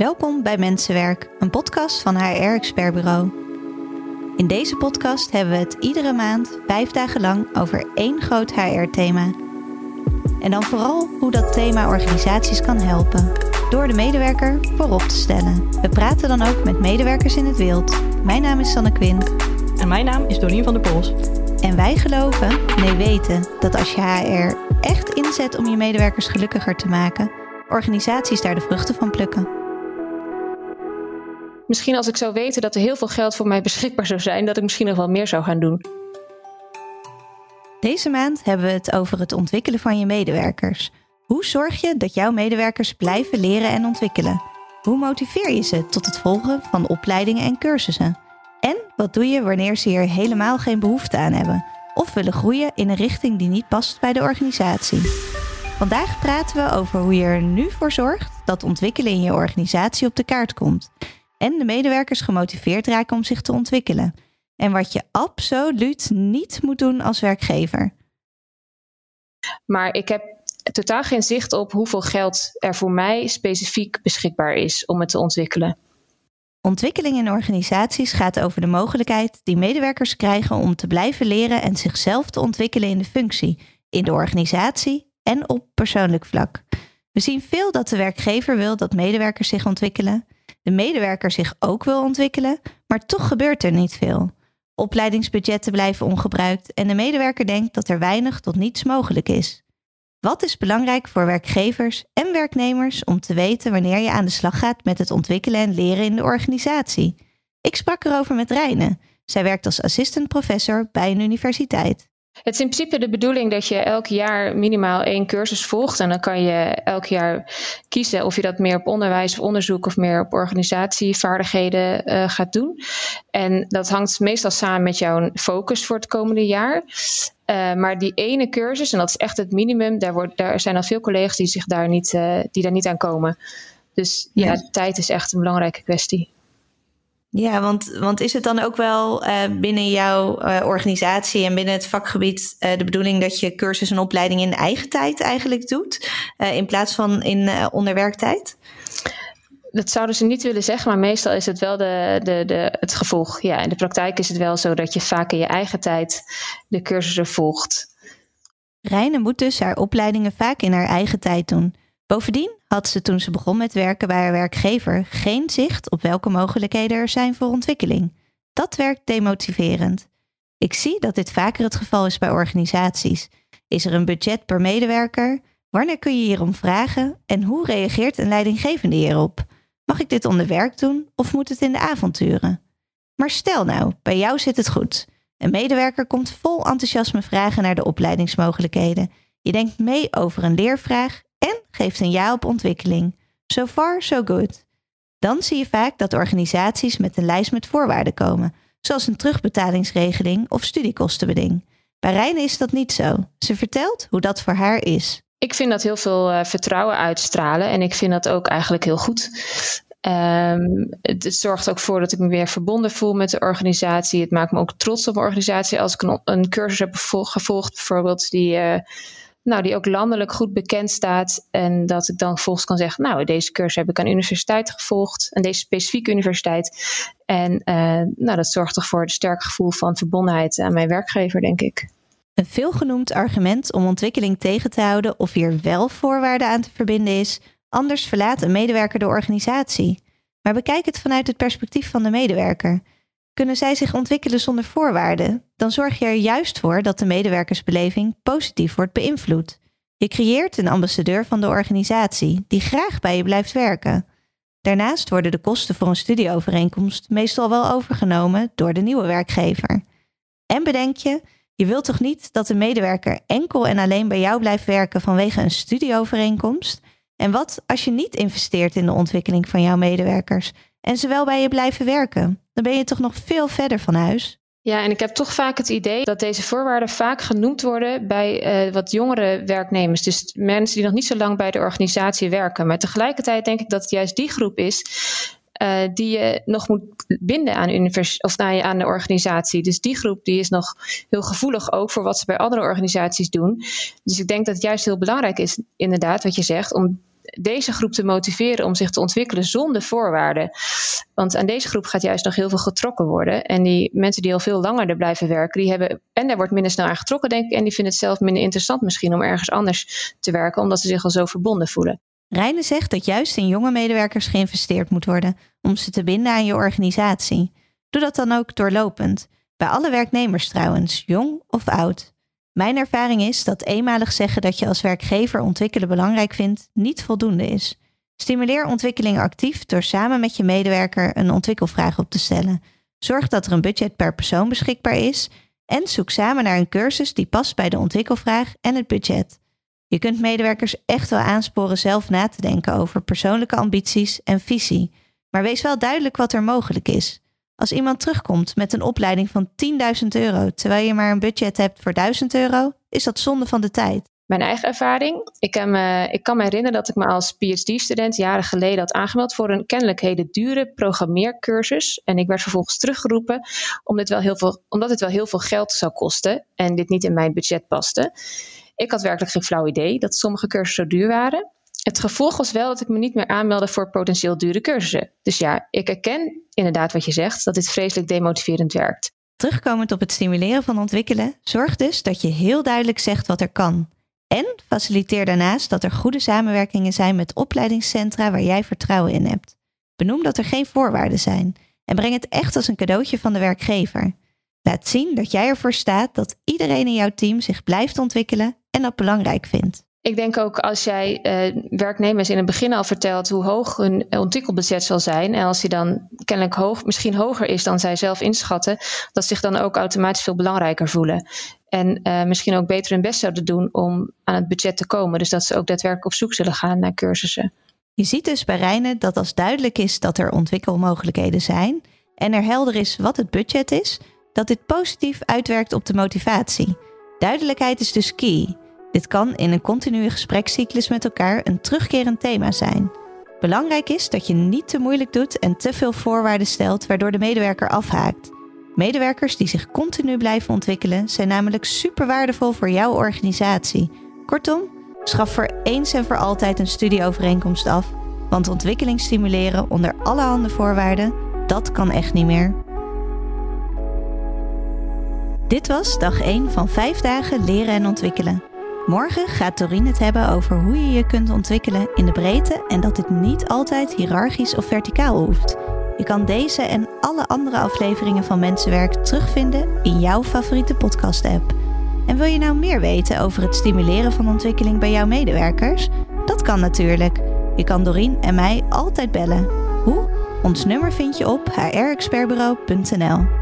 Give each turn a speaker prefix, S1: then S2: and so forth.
S1: Welkom bij Mensenwerk, een podcast van HR Expert Bureau. In deze podcast hebben we het iedere maand vijf dagen lang over één groot HR-thema. En dan vooral hoe dat thema organisaties kan helpen, door de medewerker voorop te stellen. We praten dan ook met medewerkers in het wild. Mijn naam is Sanne Quint.
S2: En mijn naam is Dorien van der Pols.
S1: En wij geloven, nee weten, dat als je HR echt inzet om je medewerkers gelukkiger te maken, organisaties daar de vruchten van plukken.
S3: Misschien als ik zou weten dat er heel veel geld voor mij beschikbaar zou zijn, dat ik misschien nog wel meer zou gaan doen.
S1: Deze maand hebben we het over het ontwikkelen van je medewerkers. Hoe zorg je dat jouw medewerkers blijven leren en ontwikkelen? Hoe motiveer je ze tot het volgen van opleidingen en cursussen? En wat doe je wanneer ze hier helemaal geen behoefte aan hebben of willen groeien in een richting die niet past bij de organisatie? Vandaag praten we over hoe je er nu voor zorgt dat ontwikkelen in je organisatie op de kaart komt en de medewerkers gemotiveerd raken om zich te ontwikkelen. En wat je absoluut niet moet doen als werkgever.
S3: Maar ik heb totaal geen zicht op hoeveel geld er voor mij specifiek beschikbaar is om het te ontwikkelen.
S1: Ontwikkeling in organisaties gaat over de mogelijkheid die medewerkers krijgen om te blijven leren en zichzelf te ontwikkelen in de functie, in de organisatie en op persoonlijk vlak. We zien veel dat de werkgever wil dat medewerkers zich ontwikkelen, de medewerker zich ook wil ontwikkelen, maar toch gebeurt er niet veel. Opleidingsbudgetten blijven ongebruikt en de medewerker denkt dat er weinig tot niets mogelijk is. Wat is belangrijk voor werkgevers en werknemers om te weten wanneer je aan de slag gaat met het ontwikkelen en leren in de organisatie? Ik sprak erover met Reine. Zij werkt als assistant professor bij een universiteit.
S3: Het is in principe de bedoeling dat je elk jaar minimaal één cursus volgt. En dan kan je elk jaar kiezen of je dat meer op onderwijs of onderzoek of meer op organisatievaardigheden uh, gaat doen. En dat hangt meestal samen met jouw focus voor het komende jaar. Uh, maar die ene cursus, en dat is echt het minimum, daar, wordt, daar zijn al veel collega's die, zich daar, niet, uh, die daar niet aan komen. Dus ja, ja tijd is echt een belangrijke kwestie.
S1: Ja, want, want is het dan ook wel uh, binnen jouw uh, organisatie en binnen het vakgebied uh, de bedoeling dat je cursus en opleiding in eigen tijd eigenlijk doet, in plaats van in onderwerktijd?
S3: Dat zouden ze niet willen zeggen, maar meestal is het wel de, de, de, het gevolg. Ja, in de praktijk is het wel zo dat je vaak in je eigen tijd de cursussen volgt.
S1: Reine moet dus haar opleidingen vaak in haar eigen tijd doen. Bovendien had ze toen ze begon met werken bij haar werkgever geen zicht op welke mogelijkheden er zijn voor ontwikkeling. Dat werkt demotiverend. Ik zie dat dit vaker het geval is bij organisaties. Is er een budget per medewerker? Wanneer kun je hierom vragen? En hoe reageert een leidinggevende hierop? Mag ik dit onder werk doen of moet het in de avonturen? Maar stel nou, bij jou zit het goed. Een medewerker komt vol enthousiasme vragen naar de opleidingsmogelijkheden. Je denkt mee over een leervraag geeft een ja op ontwikkeling. So far, so good. Dan zie je vaak dat organisaties met een lijst met voorwaarden komen, zoals een terugbetalingsregeling of studiekostenbeding. Bij Reine is dat niet zo. Ze vertelt hoe dat voor haar is.
S3: Ik vind dat heel veel uh, vertrouwen uitstralen en ik vind dat ook eigenlijk heel goed. Um, het, zorgt ook voor dat ik me weer verbonden voel met de organisatie. Het maakt me ook trots op mijn organisatie als ik een, cursus heb gevolgd, bijvoorbeeld, die. Uh, nou, die ook landelijk goed bekend staat. En dat ik dan vervolgens kan zeggen, nou, deze cursus heb ik aan universiteit gevolgd. En deze specifieke universiteit. En uh, nou, dat zorgt toch voor een sterk gevoel van verbondenheid aan mijn werkgever, denk ik.
S1: Een veelgenoemd argument om ontwikkeling tegen te houden of hier wel voorwaarden aan te verbinden is, anders verlaat een medewerker de organisatie. Maar bekijk het vanuit het perspectief van de medewerker. Kunnen zij zich ontwikkelen zonder voorwaarden, dan zorg je er juist voor dat de medewerkersbeleving positief wordt beïnvloed. Je creëert een ambassadeur van de organisatie die graag bij je blijft werken. Daarnaast worden de kosten voor een studieovereenkomst meestal wel overgenomen door de nieuwe werkgever. En bedenk je, je wilt toch niet dat de medewerker enkel en alleen bij jou blijft werken vanwege een studieovereenkomst? En wat als je niet investeert in de ontwikkeling van jouw medewerkers en ze wel bij je blijven werken? Ben je toch nog veel verder van huis.
S3: Ja, en ik heb toch vaak het idee dat deze voorwaarden vaak genoemd worden bij uh, wat jongere werknemers. Dus mensen die nog niet zo lang bij de organisatie werken. Maar tegelijkertijd denk ik dat het juist die groep is uh, die je nog moet binden aan, univers of nou, aan de organisatie. Dus die groep die is nog heel gevoelig ook voor wat ze bij andere organisaties doen. Dus ik denk dat het juist heel belangrijk is, inderdaad, wat je zegt, om deze groep te motiveren om zich te ontwikkelen zonder voorwaarden. Want aan deze groep gaat juist nog heel veel getrokken worden. En die mensen die al veel langer er blijven werken, die hebben. En daar wordt minder snel aan getrokken, denk ik. En die vinden het zelf minder interessant misschien om ergens anders te werken, omdat ze zich al zo verbonden voelen.
S1: Reine zegt dat juist in jonge medewerkers geïnvesteerd moet worden om ze te binden aan je organisatie. Doe dat dan ook doorlopend. Bij alle werknemers trouwens, jong of oud. Mijn ervaring is dat eenmalig zeggen dat je als werkgever ontwikkelen belangrijk vindt niet voldoende is. Stimuleer ontwikkeling actief door samen met je medewerker een ontwikkelvraag op te stellen. Zorg dat er een budget per persoon beschikbaar is en zoek samen naar een cursus die past bij de ontwikkelvraag en het budget. Je kunt medewerkers echt wel aansporen zelf na te denken over persoonlijke ambities en visie, maar wees wel duidelijk wat er mogelijk is. Als iemand terugkomt met een opleiding van 10.000 euro terwijl je maar een budget hebt voor 1000 euro, is dat zonde van de tijd.
S3: Mijn eigen ervaring. Ik, me, ik kan me herinneren dat ik me als PhD-student jaren geleden had aangemeld voor een kennelijk hele dure programmeercursus. En ik werd vervolgens teruggeroepen omdat, wel heel veel, omdat het wel heel veel geld zou kosten en dit niet in mijn budget paste. Ik had werkelijk geen flauw idee dat sommige cursussen zo duur waren. Het gevolg was wel dat ik me niet meer aanmeldde voor potentieel dure cursussen. Dus ja, ik herken inderdaad wat je zegt, dat dit vreselijk demotiverend werkt.
S1: Terugkomend op het stimuleren van ontwikkelen, zorg dus dat je heel duidelijk zegt wat er kan. En faciliteer daarnaast dat er goede samenwerkingen zijn met opleidingscentra waar jij vertrouwen in hebt. Benoem dat er geen voorwaarden zijn en breng het echt als een cadeautje van de werkgever. Laat zien dat jij ervoor staat dat iedereen in jouw team zich blijft ontwikkelen en dat belangrijk vindt.
S3: Ik denk ook als jij uh, werknemers in het begin al vertelt hoe hoog hun ontwikkelbudget zal zijn. En als die dan kennelijk hoog, misschien hoger is dan zij zelf inschatten, dat ze zich dan ook automatisch veel belangrijker voelen. En uh, misschien ook beter hun best zouden doen om aan het budget te komen. Dus dat ze ook daadwerkelijk op zoek zullen gaan naar cursussen.
S1: Je ziet dus bij Reine dat als duidelijk is dat er ontwikkelmogelijkheden zijn en er helder is wat het budget is, dat dit positief uitwerkt op de motivatie. Duidelijkheid is dus key. Dit kan in een continue gesprekscyclus met elkaar een terugkerend thema zijn. Belangrijk is dat je niet te moeilijk doet en te veel voorwaarden stelt waardoor de medewerker afhaakt. Medewerkers die zich continu blijven ontwikkelen zijn namelijk super waardevol voor jouw organisatie. Kortom, schaf voor eens en voor altijd een studieovereenkomst af, want ontwikkeling stimuleren onder allerhande voorwaarden, dat kan echt niet meer. Dit was dag 1 van 5 dagen leren en ontwikkelen. Morgen gaat Doreen het hebben over hoe je je kunt ontwikkelen in de breedte en dat dit niet altijd hiërarchisch of verticaal hoeft. Je kan deze en alle andere afleveringen van Mensenwerk terugvinden in jouw favoriete podcast-app. En wil je nou meer weten over het stimuleren van ontwikkeling bij jouw medewerkers? Dat kan natuurlijk. Je kan Doreen en mij altijd bellen. Hoe? Ons nummer vind je op hrexpertbureau.nl.